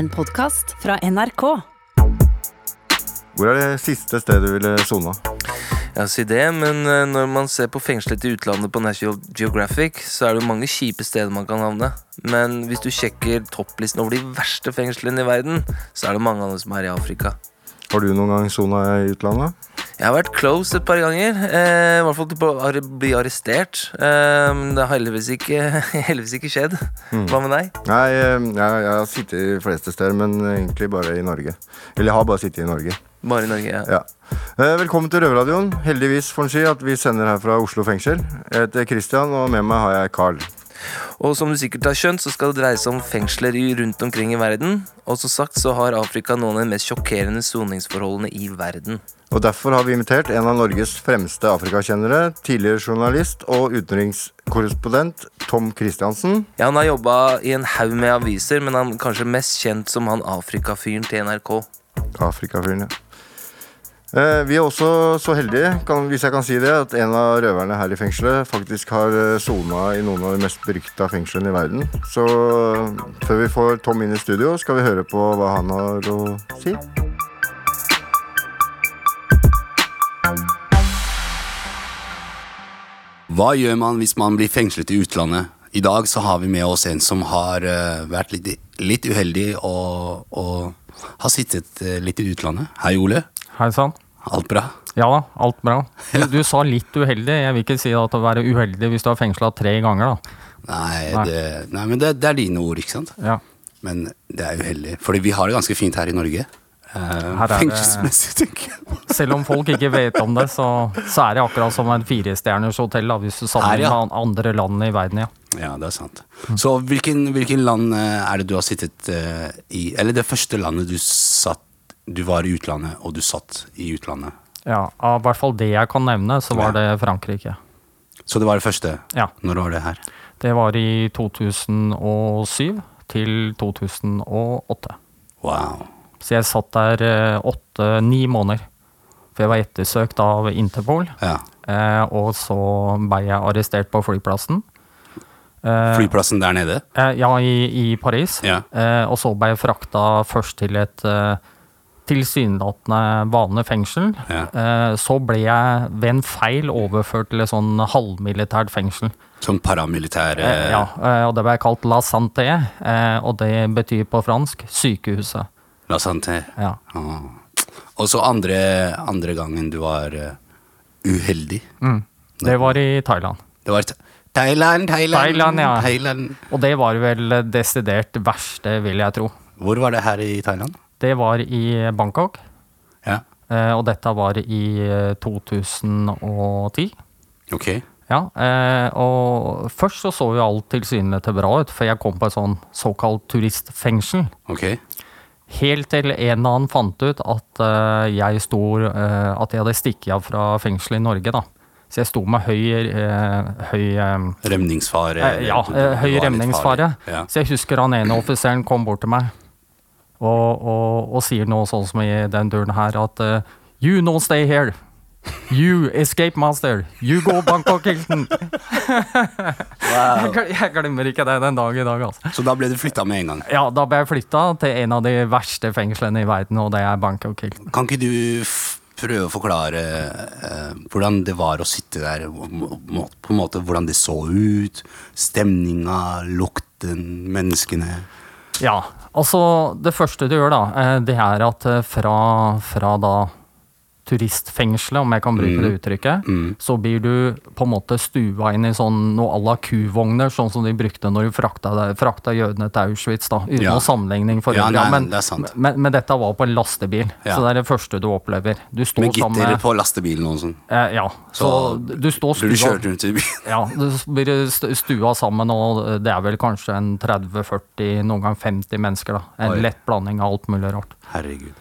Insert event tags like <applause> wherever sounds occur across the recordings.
En podkast fra NRK. Hvor er det siste stedet du ville sona? Ja, si det, men eh, når man ser på fengslet i utlandet på National Geographic, så er det jo mange kjipe steder man kan havne. Men hvis du sjekker topplisten over de verste fengslene i verden, så er det mange av dem som er i Afrika. Har du noen gang sona i utlandet? Jeg har vært close et par ganger. Eh, I hvert fall til å bli arrestert. Eh, det har heldigvis ikke, <laughs> heldigvis ikke skjedd. Hva med deg? Nei, eh, jeg, jeg har sittet de fleste steder, men egentlig bare i Norge. Eller jeg har bare sittet i Norge. Bare i Norge, ja. Ja. Eh, Velkommen til Røverradioen. Heldigvis får en si at vi sender her fra Oslo fengsel. Jeg heter Christian, og med meg har jeg Carl. Og som du sikkert har skjønt, så skal det dreie seg om fengsler rundt omkring i verden. Og som sagt så har Afrika noen av de mest sjokkerende soningsforholdene i verden. Og Derfor har vi invitert en av Norges fremste afrikakjennere, tidligere journalist og utenrikskorrespondent Tom Christiansen. Ja, Han har jobba i en haug med aviser, men han er kanskje mest kjent som han Afrikafyren til NRK. Afrikafyren, ja. Eh, vi er også så heldige, kan, hvis jeg kan si det, at en av røverne her i fengselet faktisk har eh, sona i noen av de mest berykta fengslene i verden. Så eh, før vi får Tom inn i studio, skal vi høre på hva han har å si. Hva gjør man hvis man blir fengslet i utlandet? I dag så har vi med oss en som har vært litt, litt uheldig og, og har sittet litt i utlandet. Hei, Ole. Hei sann. Alt bra? Ja da, alt bra. Du, du sa litt uheldig. Jeg vil ikke si at å være uheldig hvis du har fengsla tre ganger, da. Nei, Nei. Det, nei men det, det er dine ord, ikke sant? Ja. Men det er uheldig. Fordi vi har det ganske fint her i Norge. Er Fengselsmessig, tenker jeg. Selv om folk ikke vet om det, så, så er det akkurat som et firestjerners hotell, da, hvis du sammenligner ja. med andre land i verden, ja. Ja, det er sant. Så hvilken, hvilken land eh, er det du har sittet uh, i? Eller det første landet du satt Du var i utlandet, og du satt i utlandet. ja. Av hvert fall det jeg kan nevne, så var det Frankrike. Så det var det første. Ja. Når var det her? Det var i 2007 til 2008. Wow. Så jeg satt der eh, åtte-ni måneder. For jeg var ettersøkt av Interpol. Ja. Eh, og så ble jeg arrestert på flyplassen. Eh, Flyplassen der nede? Eh, ja, i, i Paris. Ja. Eh, og så ble jeg frakta først til et eh, tilsynelatende vanlig fengsel. Ja. Eh, så ble jeg ved en feil overført til et sånn halvmilitært fengsel. Sånn paramilitær Eh, ja, eh, og det ble kalt La Santé, og det betyr på fransk sykehuset. La Santé. Ja. Ah. Og så andre, andre gangen du var uheldig. uheldig. Det var i Thailand. Det var Tha- Thailand, Thailand, Thailand, ja. Thailand. Og det var vel desidert verste, vil jeg tro. Hvor var det her i Thailand? Det var i Bangkok, Ja, eh, og dette var i eh, 2010. ok. Ja, eh, og først så så jo alt tilsynelatende bra ut, for jeg kom på et sånn såkalt turistfengsel. Ok. Helt til en eller annen fant ut at eh, jeg sto eh, At jeg hadde stukket av fra fengselet i Norge, da. Så jeg sto med høy, eh, høy eh, Remningsfare? eh, Ja, eh, høy remningsfare. Ja. Så jeg husker han ene offiseren kom bort til meg og, og, og sier noe sånn som i den duren her at uh, You no stay here. You escape master. You go Bangkok Hilton. jeg, <laughs> jeg glemmer ikke det den dag i dag, altså. Så da ble du flytta med en gang. Ja, da ble jeg flytta til en av de verste fengslene i verden, og det er Bangkok Hilton. Kan ikke du prøve å forklare eh, hvordan det var å sitte der? På en måte Hvordan det så ut? Stemninga, lukten, menneskene? Ja, altså det første du gjør da, eh, det er at eh, fra, fra da turistfengselet, om jeg kan bruke det uttrykket, så blir du på en måte stua inn i sånn noe à la kuvogner, sånn som de brukte når de frakta, frakta jødene til Auschwitz, da, uten Ja. noe sammenligning for Ja, øvrig. men, det men, men dette var på en lastebil, Ja. så det er det første du opplever. Du står Med gitter sammen, på lastebilen og sånn? Eh, ja, så, Så du står Blir du stua kjørt rundt i bilen? ja, du blir stua sammen, og det er vel kanskje en 30-40, noen gang 50 mennesker. da. En Oi. lett blanding av alt mulig rart. Herregud.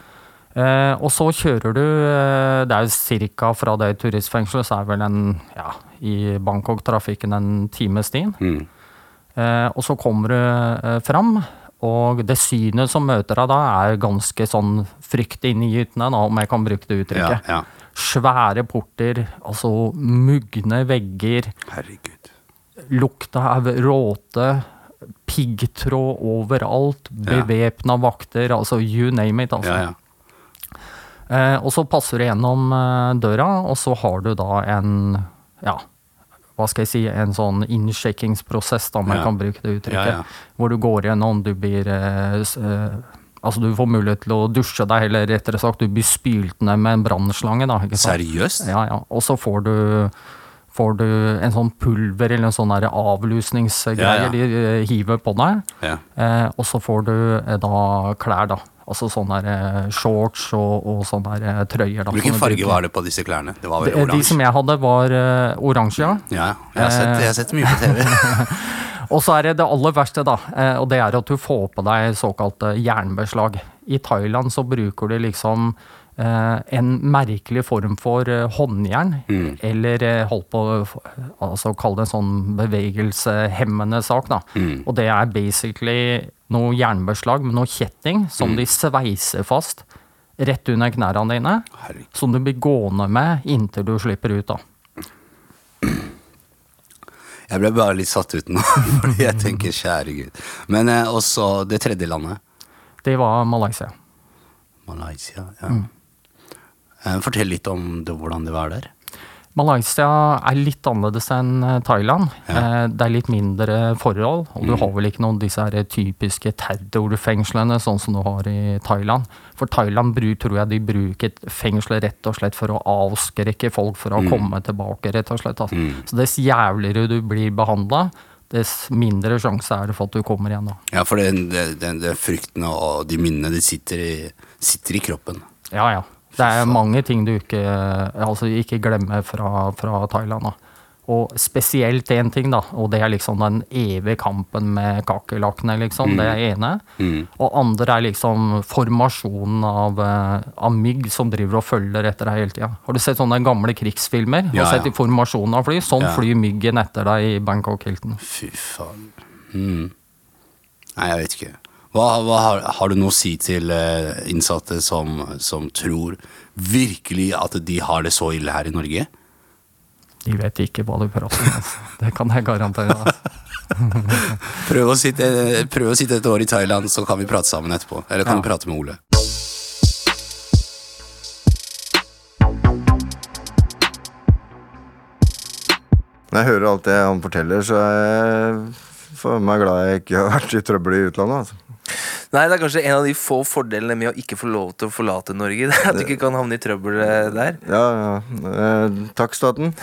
Eh, og så kjører du eh, Det er jo ca. fra det turistfengselet, så er vel en ja, i Bangkok-trafikken en time stien. Mm. Eh, og så kommer du eh, fram, og det synet som møter deg da, er ganske sånn fryktinngytende, om jeg kan bruke det uttrykket. ja. Svære porter, altså mugne vegger, Herregud. lukta av råte, piggtråd overalt, bevæpna vakter, altså you name it. altså. Ja, ja. Eh, og så passer du gjennom eh, døra, og så har du da en ja, hva skal jeg si, en sånn innsjekkingsprosess, da, jeg Ja. kan bruke det uttrykket. Ja, ja. Hvor du går gjennom, du blir eh, eh, Altså, du får mulighet til å dusje deg, eller rettere sagt, du blir spylt ned med en brannslange. Seriøst? Ja, ja. Og så får du Får du en sånn pulver eller en sånn avlusningsgreie de hiver på deg. Ja. Eh, og så får du eh, da klær, da. Altså sånne der, eh, shorts og, og sånne der, eh, trøyer. Da, Hvilken farge var det på disse klærne? Det var De, oransje? de som jeg hadde, var uh, oransje, ja. Jeg har, sett, jeg har sett mye på TV. <laughs> Og så er det det aller verste, da. eh, Og det er at du får på deg såkalte jernbeslag. I Thailand så bruker du liksom eh, en merkelig form for eh, håndjern. Eller eh, holdt på altså, Kall det en sånn bevegelseshemmende sak, da. Og det er basically noe jernbeslag med noe kjetting som de sveiser fast rett under knærne dine. Herregud. Som du blir gående med inntil du slipper ut, da. Jeg ble bare litt satt ut nå, <laughs> fordi jeg tenker kjære gud. Men eh, også det tredje landet. Det var Malaysia. Malaysia. Ja. Eh, Fortell litt om det, hvordan det var der. Malaysia er litt annerledes enn eh, Thailand. Ja. Det er litt mindre forhold, og du har vel ikke noen av disse her typiske terrorfengslene sånn som du har i Thailand. For Thailand tror jeg de bruker et rett og slett for å avskrekke folk fra å komme tilbake, rett og slett. Altså. Så dess jævligere du blir behandla, dess mindre sjanse er det for at du kommer igjen. da. Ja, for den, den, den frykten og de minnene, de sitter i, sitter i kroppen. Ja, ja. Det er mange ting du ikke, altså ikke glemmer fra, fra Thailand. Da. Og spesielt én ting, da, og det er liksom den evige kampen med kakerlakkene, liksom. Det er ene. Og andre er liksom formasjonen av, eh, av mygg som driver og følger etter deg hele tida. Har du sett sånne gamle krigsfilmer? Ja, Har sett ja. i formasjonen av fly? Sånn Ja. flyr myggen etter deg i Bangkok Hilton. Fy faen. Mm. Nei, jeg vet ikke. Hva, hva har, har du noe å si til eh, innsatte som, som tror virkelig at de har det så ille her i Norge? De vet ikke hva du prater om. Altså. Det kan jeg garantere. Altså. <laughs> Prøv å, sitte, prøv å sitte et år i Thailand, så kan vi prate sammen etterpå. Eller kan Ja. du prate med Ole. Når jeg hører alt det han forteller, så er jeg for meg glad jeg ikke har vært i trøbbel i utlandet. Altså. Nei, det er kanskje en av de få fordelene med å ikke få lov til å forlate Norge. <laughs> Det er At du ikke kan havne i trøbbel eh, der. Ja, ja. Eh, takk, staten. <laughs>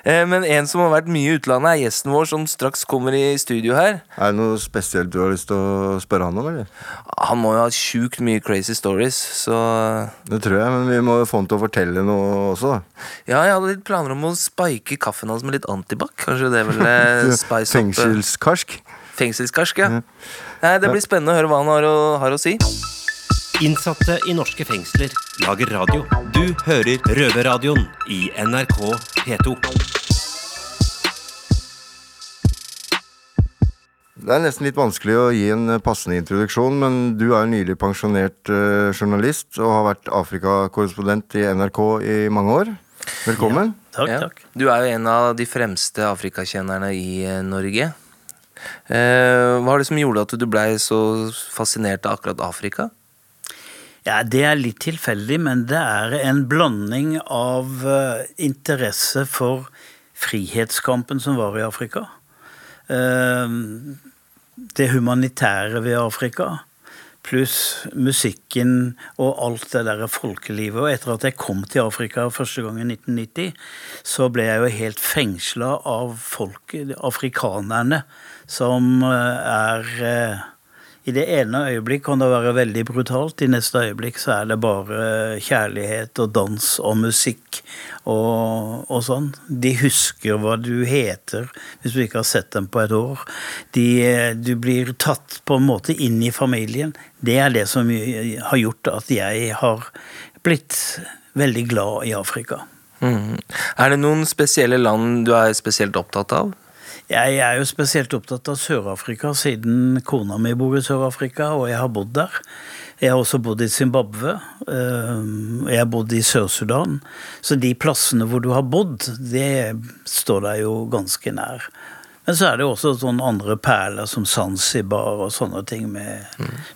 Eh, Men en som har vært mye i utlandet, er gjesten vår som straks kommer i studio her. Er det noe spesielt du har lyst til å spørre han om, eller? Han må jo ha sjukt mye crazy stories, så Det tror jeg, men vi må få han til å fortelle noe også, da. Ja, jeg hadde litt planer om å spike kaffen hans med litt antibac. Kanskje det ville <laughs> spice opp eh, Fengselskarsk. Fengselskarsk, ja. Nei, Det blir spennende å høre hva han har å, har å si. Innsatte i norske fengsler lager radio. Du hører Røverradioen i NRK P2. Det er nesten litt vanskelig å gi en passende introduksjon, men du er nylig pensjonert eh, journalist og har vært Afrikakorrespondent i NRK i mange år. Velkommen. Takk, Ja. takk. Du er jo en av de fremste afrikakjennerne i eh, Norge. Eh, hva var det som gjorde at du blei så fascinert av akkurat Afrika? Ja, Det er litt tilfeldig, men det er en blanding av eh, interesse for frihetskampen som var i Afrika. Eh, det humanitære ved Afrika. Pluss musikken og alt det der folkelivet. Og etter at jeg kom til Afrika første gang i 1990, så ble jeg jo helt fengsla av folket, afrikanerne, som eh, er eh, i det ene øyeblikk kan det være veldig brutalt, i neste øyeblikk så er det bare kjærlighet og dans og musikk og, og sånn. De husker hva du heter hvis du ikke har sett dem på et år. De, du blir tatt på en måte inn i familien. Det er det som har gjort at jeg har blitt veldig glad i Afrika. Mm. Er det noen spesielle land du er spesielt opptatt av? Jeg er jo spesielt opptatt av Sør-Afrika, siden kona mi bor i Sør-Afrika, og jeg har bodd der. Jeg har også bodd i Zimbabwe. øh, Jeg har bodd i Sør-Sudan. Så de plassene hvor du har bodd, det står deg jo ganske nær. Men så er det også sånne andre perler som Zanzibar og sånne ting, med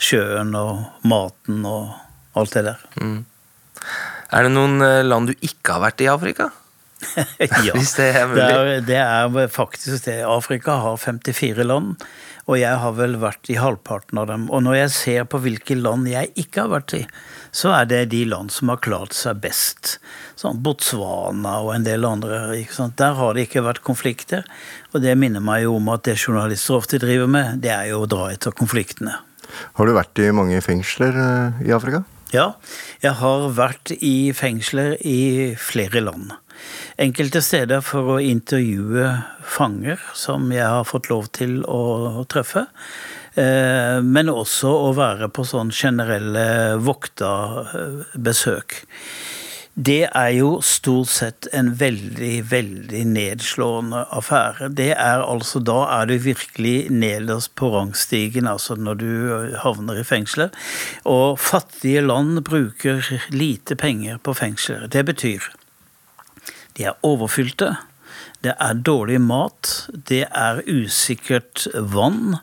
sjøen og maten og alt det der. Er det noen eh, land du ikke har vært i Afrika? <laughs> ja. Hvis det er mulig. Det er, det er faktisk det. Afrika har 54 land, og jeg har vel vært i halvparten av dem. Og når jeg ser på hvilke land jeg ikke har vært i, så er det de land som har klart seg best. Sånn Botswana og en del andre. Ikke sant? Der har det ikke vært konflikter. Og det minner meg jo om at det journalister ofte driver med, det er jo å dra etter konfliktene. Har du vært i mange fengsler eh, i Afrika? Ja, jeg har vært i fengsler i flere land. Enkelte steder for å intervjue fanger som jeg har fått lov til å treffe. Eh, Men også å være på sånn generelle vokta eh, besøk. Det er jo stort sett en veldig, veldig nedslående affære. Det er altså, Da er du virkelig nederst på rangstigen, altså når du havner i fengselet. Og fattige land bruker lite penger på fengsler. Det betyr de er overfylte. Det er dårlig mat. Det er usikkert vann.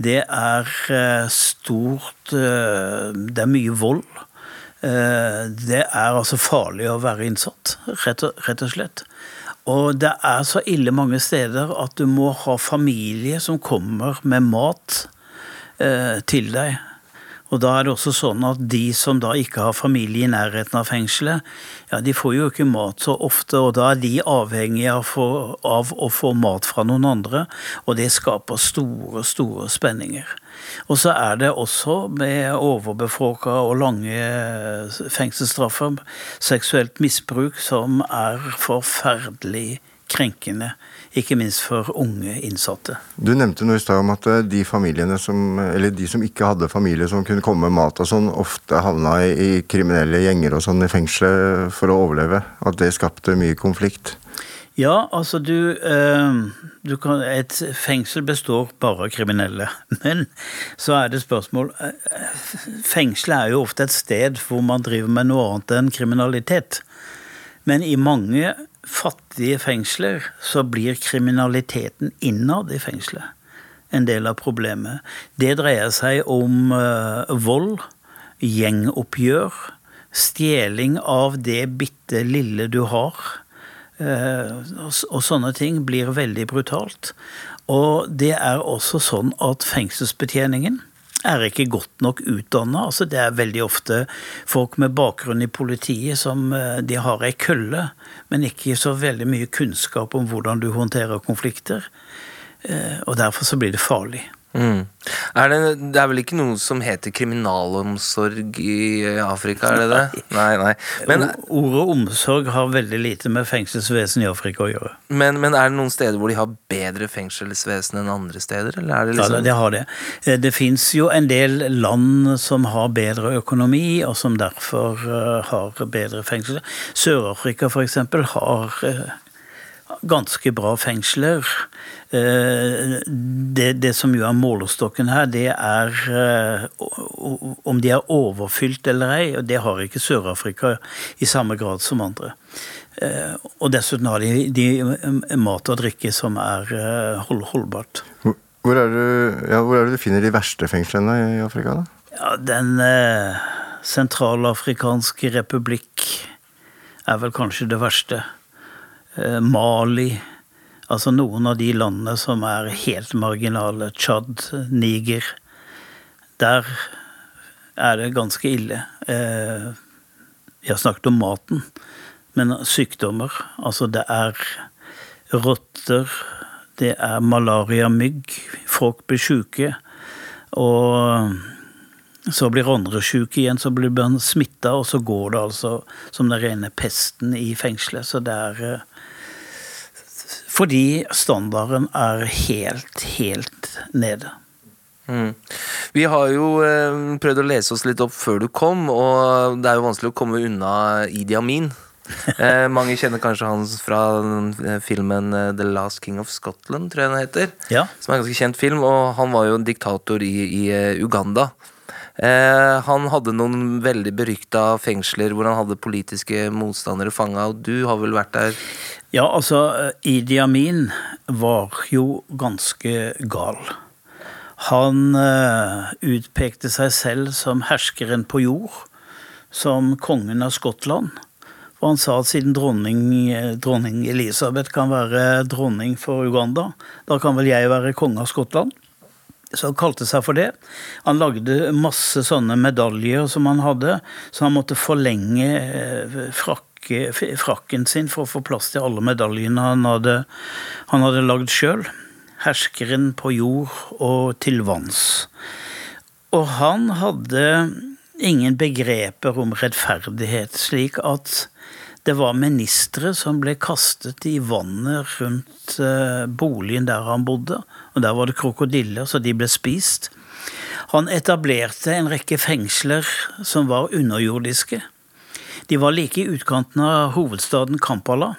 Det er eh, stort eh, Det er mye vold. Eh, Det er altså farlig å være innsatt, rett og, slett. Og det er så ille mange steder at du må ha familie som kommer med mat til deg. Og da er det også sånn at de som da ikke har familie i nærheten av fengselet, ja, de får jo ikke mat så ofte, og da er de avhengige av, av å få mat fra noen andre, og det skaper store, store spenninger. Og så er det også med overbefolka og lange fengselsstraffer seksuelt misbruk som er forferdelig krenkende, ikke minst for unge innsatte. Du nevnte noe i stad om at eh, de familiene som, eller de som ikke hadde familie som kunne komme med mat og sånn, ofte havna i, kriminelle gjenger og sånn i fengselet for å overleve. At det skapte mye konflikt. Ja, altså du, eh, du kan, Et fengsel består bare av kriminelle. <laughs> Men så er det spørsmål eh, Fengselet er jo ofte et sted hvor man driver med noe annet enn kriminalitet. Men i mange fattige fengsler så blir kriminaliteten innad i fengselet en del av problemet. Det dreier seg om eh, vold, gjengoppgjør, stjeling av det bitte lille du har. Eh, og, sånne ting blir veldig brutalt. Og det er også sånn at fengselsbetjeningen er ikke godt nok utdanna. Altså det er veldig ofte folk med bakgrunn i politiet som eh, de har ei kølle, men ikke så veldig mye kunnskap om hvordan du håndterer konflikter. Eh, Og derfor så blir det farlig. Mm. Er det, det er vel ikke noe som heter kriminalomsorg i Afrika, er det det? Nei, nei. Men, Ordet omsorg har veldig lite med fengselsvesen i Afrika å gjøre. men, men er det noen steder hvor de har bedre fengselsvesen enn andre steder? Eller er det Ja, liksom det- det har det. Eh, Det fins jo en del land som har bedre økonomi, og som derfor eh, har bedre fengsel. Sør-Afrika for eksempel, har eh, ganske bra fengsler. Eh, Det, det som jo er målestokken her, det er eh, om de er overfylt eller ei, og det har ikke Sør-Afrika i samme grad som andre. Eh, Og dessuten har de, de mat og drikke som er hold, holdbart. Hvor, er det, ja, hvor er det du finner de verste fengslene i Afrika? da? Ja, Den eh, sentralafrikanske republikk er vel kanskje det verste. Eh, Mali, altså noen av de landene som er helt marginale. Tsjad, Niger. Der er det ganske ille. Eh, Vi har snakket om maten, men sykdommer. Altså det er rotter, det er malariamygg, folk blir sjuke. Og så blir andre sjuke igjen, så blir man smitta, og så går det altså som den rene pesten i fengselet. Så det er eh, Fordi standarden er helt, helt nede. Mm. Vi har jo eh, prøvd å lese oss litt opp før du kom, og det er jo vanskelig å komme unna Idi Amin. <laughs> Eh, mange kjenner kanskje han fra eh, filmen eh, The Last King of Scotland, tror jeg den heter. Ja. Som er en ganske kjent film, og han var jo en diktator i, i Uganda. Eh, han hadde noen veldig berykta fengsler hvor han hadde politiske motstandere fanga, og du har vel vært der? Ja, altså, Idi Amin var jo ganske gal. Han eh, utpekte seg selv som herskeren på jord, som kongen av Skottland. Og han sa at siden dronning, eh, dronning Elisabeth kan være dronning for Uganda, da kan vel jeg være konge av Skottland. Så han kalte seg for det. Han lagde masse sånne medaljer som han hadde, så han måtte forlenge eh, frakke, frakken sin for å få plass til alle medaljene han hadde, han hadde lagd sjøl. Herskeren på jord og til vanns. Og han hadde ingen begreper om rettferdighet, slik at det var ministre som ble kastet i vannet rundt eh, boligen der han bodde, og der var det krokodiller, så de ble spist. Han etablerte en rekke fengsler som var underjordiske. De var like i utkanten av hovedstaden Kampala.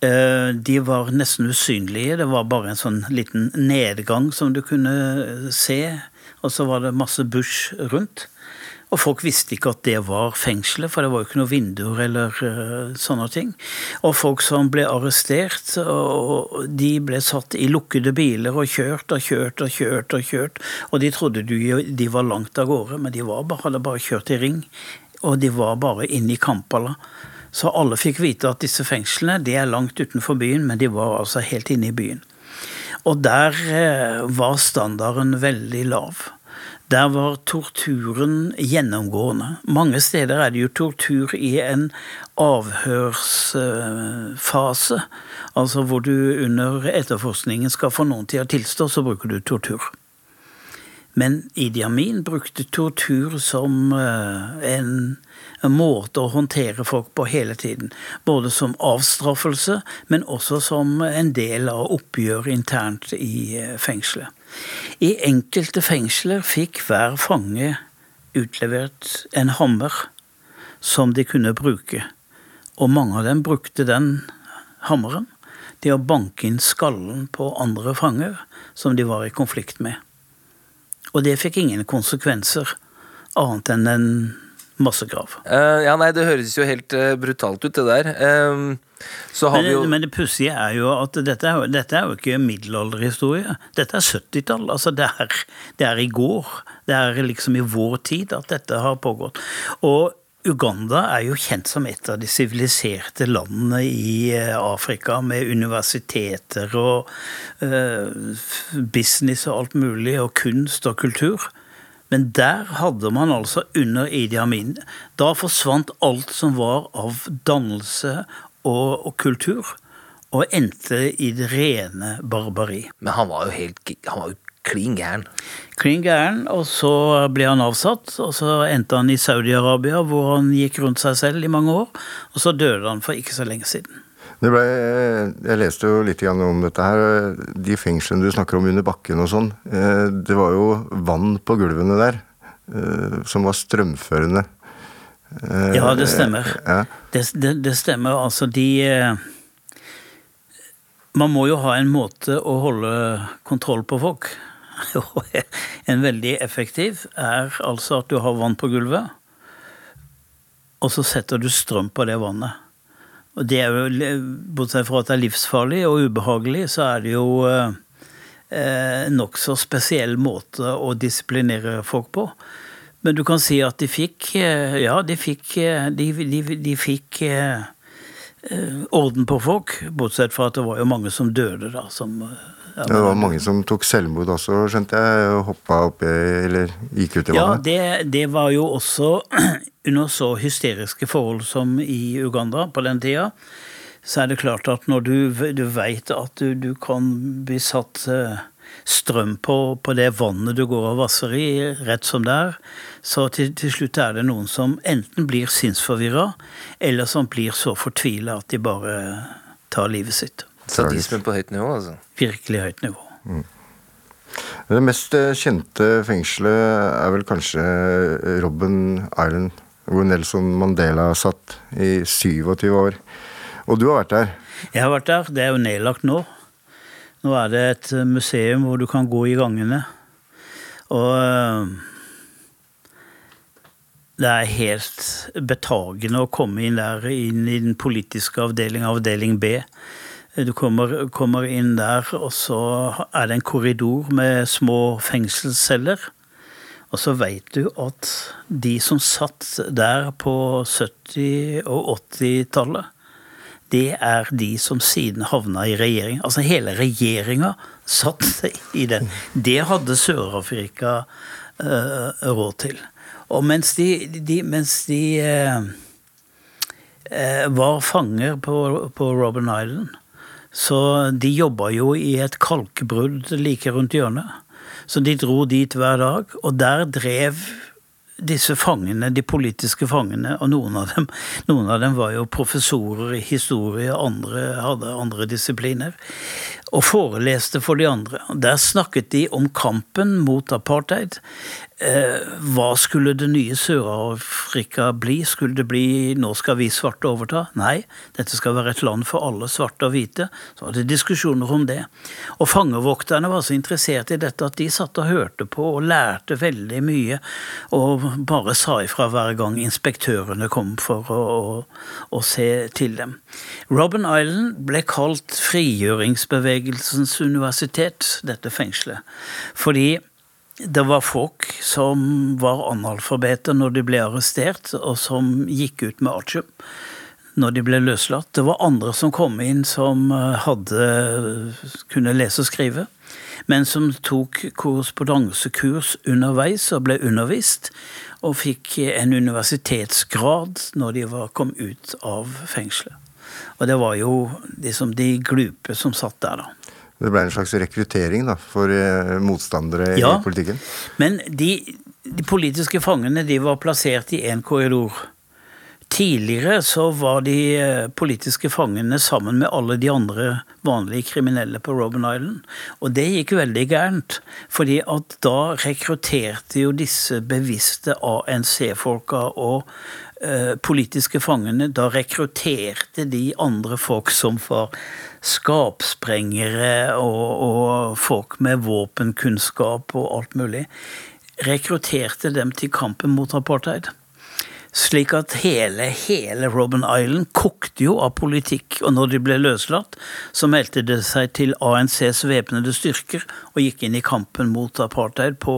Eh, De var nesten usynlige. Det var bare en sånn liten nedgang som du kunne se, og så var det masse bush rundt. Og folk visste ikke at det var fengselet, for det var jo ikke noen vinduer eller eh, sånne ting. Og folk som ble arrestert, de ble satt i lukkede biler og kjørt og kjørt og kjørt og kjørt. Og de trodde de, var langt av gårde, men de bare, hadde bare kjørt i ring. Og de var bare inne i Kampala. Så alle fikk vite at disse fengslene de er langt utenfor byen, men de var altså helt inne i byen. Og der eh, var standarden veldig lav. Der var torturen gjennomgående. Mange steder er det jo tortur i en avhørsfase. Altså hvor du under etterforskningen skal få noen til å tilstå, så bruker du tortur. Men Idi Amin brukte tortur som eh, en, måte å håndtere folk på hele tiden. Både som avstraffelse, men også som en del av oppgjør internt i eh, fengselet. I enkelte fengsler fikk hver fange utlevert en hammer som de kunne bruke. Og mange av dem brukte den hammeren til å banke inn skallen på andre fanger som de var i konflikt med. Og det fikk ingen konsekvenser annet enn en massegrav. Uh, ja, nei, det høres jo helt uh, brutalt ut, det der. Uh, så har Men, vi jo men det pussige er jo at dette er, dette er jo ikke middelalderhistorie. Dette er 70-tall. Altså det er, det er i går. Det er liksom i vår tid at dette har pågått. Og Uganda er jo kjent som et av de siviliserte landene i eh, Afrika, med universiteter og uh, business og alt mulig, og kunst og kultur. Men der hadde man altså under Idi Amin Da forsvant alt som var av dannelse og, og kultur, og endte i det rene barbari. Men han var jo helt Han var jo klin gæren. Klin gæren, og så ble han avsatt, og så endte han i Saudi-Arabia, hvor han gikk rundt seg selv i mange år, og så døde han for ikke så lenge siden. Ble, jeg leste jo litt om dette her. De fengslene du snakker om under bakken og sånn, eh, det var jo vann på gulvene der eh, som var strømførende. Eh, Ja, det stemmer. Ja. Det, det, det stemmer. Altså, de Man må jo ha en måte å holde kontroll på folk. <laughs> Og en veldig effektiv er altså at du har vann på gulvet, og så setter du strøm på det vannet. Og det er jo, Bortsett fra at det er livsfarlig og ubehagelig, så er det jo eh, eh, nokså spesiell måte å disiplinere folk på. Men du kan si at de fikk eh, Ja, de fikk eh, De, de, de fikk eh, orden på folk, bortsett fra at det var jo mange som døde, da. Som, ja, Det var mange som tok selvmord også, skjønte jeg, hoppa oppi eller gikk ut i Ja, vannet. det, det var jo også <clears throat> under så hysteriske forhold som i Uganda på den tida. Så er det klart at når du, du veit at du, du kan bli satt eh, strøm på, på det vannet du går og vasser i, rett som det er, så til, til slutt er det noen som enten blir sinnsforvirra, eller som blir så fortvila at de bare tar livet sitt. Sadisme på høyt nivå, altså. Virkelig høyt nivå. Det mest eh, kjente fengselet er vel kanskje Robben Island, hvor Nelson Mandela satt i 27 år. Og du har vært der. Jeg har vært der. Det er jo nedlagt nå. Nå er det et museum hvor du kan gå i gangene. Og øh, det er helt betagende å komme inn der, inn i den politiske avdeling, avdeling B. Du kommer, kommer inn der, og så er det en korridor med små fengselsceller. Og så veit du at de som satt der på 70- og 80-tallet, det er de som siden havna i regjering. Altså hele regjeringa satt i den. Det hadde Sør-Afrika uh, råd til. Og mens de, de, mens de uh, var fanger på, på Robben Island, så de jobba jo i et kalkbrudd like rundt hjørnet. Så de dro dit hver dag, og der drev disse fangene, de politiske fangene, og noen av dem, noen av dem var jo professorer i historie, andre hadde andre disipliner, og foreleste for de andre. Der snakket de om kampen mot apartheid. Eh, hva skulle det nye Sør-Afrika bli? Skulle det bli 'nå skal vi svarte overta'? Nei, dette skal være et land for alle, svarte og hvite. Så var det diskusjoner om det. Og fangevokterne var så interessert i dette at de satt og hørte på og lærte veldig mye, og bare sa ifra hver gang inspektørene kom for å, å, å se til dem. Robben Island ble kalt frigjøringsbevegelsens universitet, dette fengselet, fordi det var folk som var analfabeter når de ble arrestert, og som gikk ut med artium når de ble løslatt. Det var andre som kom inn som eh, hadde kunne lese og skrive, men som tok korrespondansekurs underveis og ble undervist, og fikk en universitetsgrad når de var, kom ut av fengselet. Og det var jo liksom de glupe som satt der, da. Det ble en slags rekruttering da, for eh, motstandere Ja. i politikken? Men de, de politiske fangene de var plassert i én korridor. Tidligere så var de eh, politiske fangene sammen med alle de andre vanlige kriminelle på Robben Island. Og det gikk veldig gærent, fordi at da rekrutterte jo disse bevisste ANC-folka og eh, politiske fangene Da rekrutterte de andre folk som var skapsprengere og, og folk med våpenkunnskap og alt mulig. Rekrutterte dem til kampen mot apartheid. Slik at hele, hele Robben Island kokte jo av politikk, og når de ble løslatt, så meldte det seg til ANCs væpnede styrker og gikk inn i kampen mot apartheid på,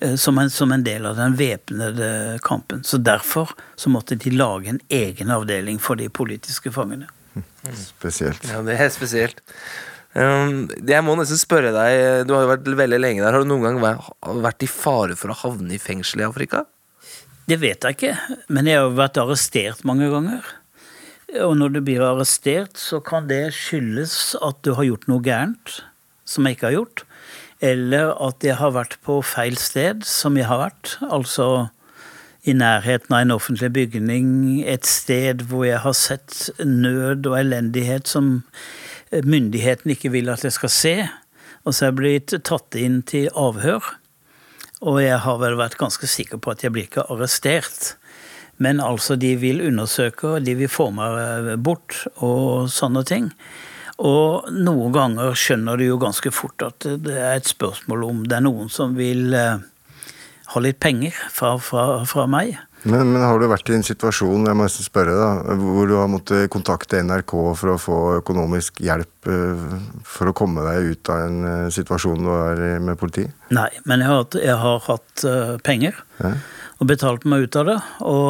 eh, som, en, som en del av den væpnede kampen. Så derfor så måtte de lage en egen avdeling for de politiske fangene. Spesielt. Ja, det er spesielt. Um, jeg må nesten spørre deg, du har jo vært veldig lenge der. Har du noen gang vært i fare for å havne i fengsel i Afrika? Det vet jeg ikke, men jeg har vært arrestert mange ganger. Og når du blir arrestert, så kan det skyldes at du har gjort noe gærent som jeg ikke har gjort. Eller at jeg har vært på feil sted, som jeg har vært. Altså i nærheten av en offentlig bygning, et sted hvor jeg har sett nød og elendighet som myndighetene ikke vil at jeg skal se. Og så er jeg blitt tatt inn til avhør. Og jeg har vel vært ganske sikker på at jeg blir ikke arrestert. Men altså, de vil undersøke, og de vil få meg bort og sånne ting. Og noen ganger skjønner du jo ganske fort at det er et spørsmål om det er noen som vil eh, ha litt penger fra, fra, fra meg. Men, men har du vært i en situasjon jeg må spørre da, hvor du har måttet kontakte NRK for å få økonomisk hjelp eh, for å komme deg ut av en eh, situasjon du er i med politi? Nei, men jeg har, jeg har hatt eh, penger Ja. og betalt meg ut av det. Og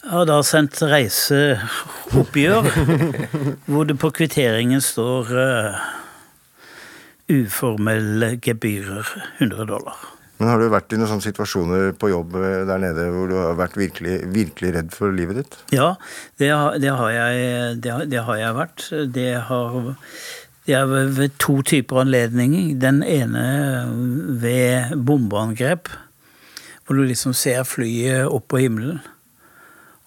jeg har da sendt reiseoppgjør <laughs> hvor det på kvitteringen står uformelle gebyrer 100 dollar. Men har du vært i noen sånne situasjoner på jobb eh, der nede hvor du har vært virkelig, virkelig redd for livet ditt? Ja, det har, det har, jeg, det har, det har jeg vært. Det har ved ved to typer anledninger. Den ene ved bombeangrep, hvor du liksom ser flyet opp på himmelen.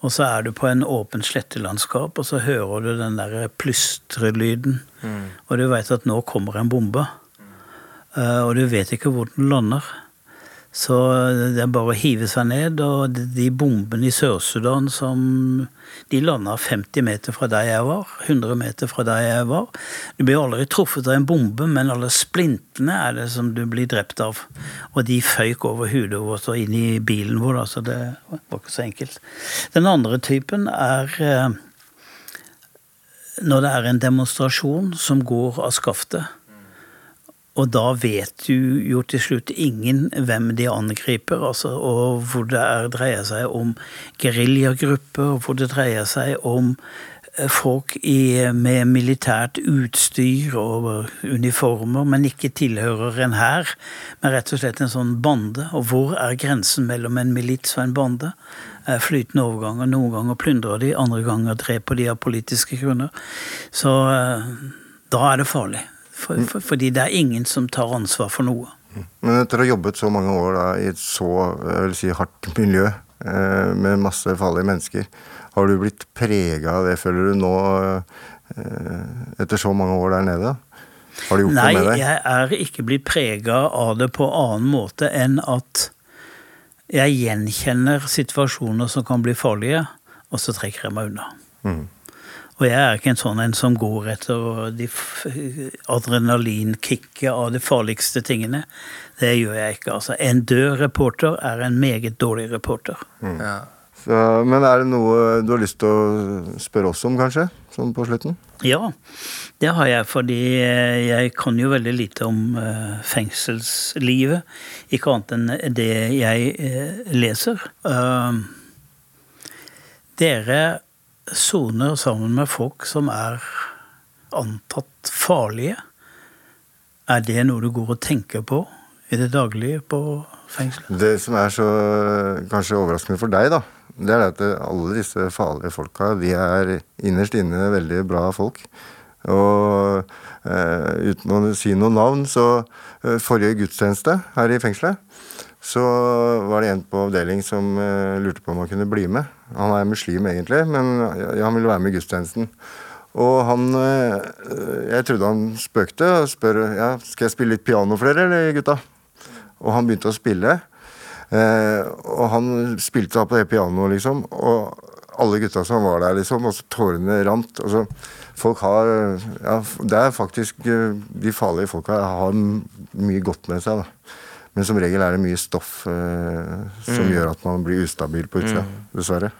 Og så er du på en åpen slettelandskap, og så hører du den der plystrelyden. Og du veit at nå kommer en bombe. Eh, Og du vet ikke hvor den lander. Så det er bare å hive seg ned, og de- bombene i Sør-Sudan som De landa 50 meter fra der jeg var, 100 meter fra der jeg var. Du blir aldri truffet av en bombe, men alle splintene er det som du blir drept av. Og de føyk over hodet vårt og inn i bilen vår, så det var ikke så enkelt. Den andre typen er eh, når det er en demonstrasjon som går av skaftet. Og da vet du jo til slutt ingen hvem de angriper, altså, og hvor det er, dreier seg om geriljagrupper, hvor det dreier seg om eh, folk i, med militært utstyr og uniformer, men ikke tilhører en hær, men rett og slett en sånn bande. Og hvor er grensen mellom en milits og en bande? Eh, Flytende overganger. Noen ganger plyndrer de, andre ganger dreper de av politiske grunner. Så eh, da er det farlig. For, for, fordi det er ingen som tar ansvar for noe. Men etter å ha jobbet så mange år da, i et så si, hardt miljø eh, med masse farlige mennesker, har du blitt prega av det, føler du nå, eh, etter så mange år der nede? Har du gjort Nei, det med deg? jeg er ikke blitt prega av det på annen måte enn at jeg gjenkjenner situasjoner som kan bli farlige, og så trekker jeg meg unna. Mm. Og jeg er ikke en sånn en som går etter de adrenalinkicket av de farligste tingene. Det gjør jeg ikke. altså. En død reporter er en meget dårlig reporter. Ja. Så, men er det noe du har lyst til å spørre oss om, kanskje? Sånn på slutten? Ja, det har jeg, fordi eh, jeg kan jo veldig lite om eh, fengselslivet. Ikke annet enn det jeg eh, leser. Uh, dere soner sammen med folk som er antatt farlige. Er det noe du går og tenker på i det daglige på fengselet? Det som er så kanskje overraskende for deg, da, det er at alle disse farlige folka, de er innerst inne veldig bra folk. Og eh, uten å si noe navn, så eh, forrige gudstjeneste her i fengselet, så var det en på avdeling som eh, lurte på om han kunne bli med. Han er muslim egentlig, men han ville være med i gudstjenesten. Og han eh, Jeg trodde han spøkte og spør ja, skal jeg spille litt piano for dere, eller gutta? Og han begynte å spille. Eh, og han spilte da på det pianoet, liksom. Og alle gutta som var der, liksom. Og så tårene rant. Og så folk har Ja, det er faktisk De farlige folka har mye godt med seg, da. Men som regel er det mye stoff eh, som gjør at man blir ustabil på utsida. Dessverre.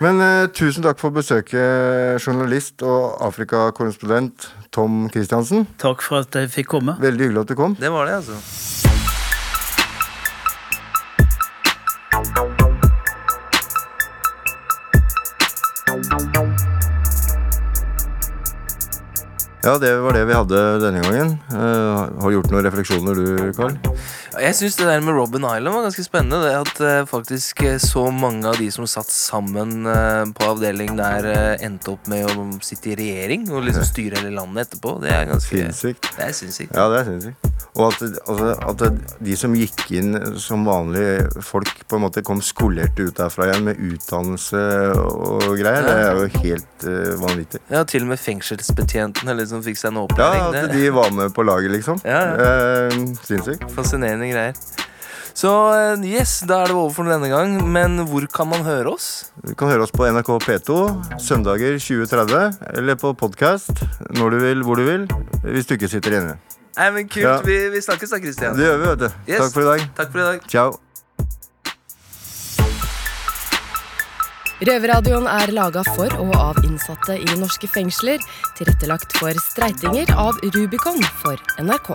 Men eh, tusen takk for besøket, journalist og Afrikakorrespondent Tom Christiansen. Takk for at jeg fikk komme. Veldig hyggelig at du kom. Det var det, altså. Ja, det var det vi hadde denne gangen. Uh, har du gjort noen refleksjoner du, Carl? Jeg syns det der med Robin Island var ganske spennende. Det at eh, faktisk eh, så mange av de som satt sammen eh, på avdeling der, endte opp med å sitte i regjering og liksom <laughs> styre hele landet etterpå. Det er ganske Sinnssykt. Det er sinnssykt. Ja, det er sinnssykt. Og at, altså, at de som gikk inn som vanlige folk, på en måte kom skolerte ut derfra igjen med utdannelse og greier, det er jo helt uh, vanvittig. Ja, til og med fengselsbetjentene liksom fikk seg en Ja, at de var med på laget, liksom. Ja, Eh, sinnssykt. er Fascinerende greier. Så eh, yes, da er det over for denne gang. Men hvor kan man høre oss? Du kan høre oss på NRK P2 søndager 20.30, eller på podkast når du vil, hvor du vil, hvis du ikke sitter inne. Nei, men Kult. Ja. Vi, vi snakkes da, Christian. Det gjør vi, vet du. Yes. Takk for i dag. Takk for i dag. Ciao. Røverradioen er laga for og av innsatte i norske fengsler. Tilrettelagt for streitinger av Rubicon for NRK.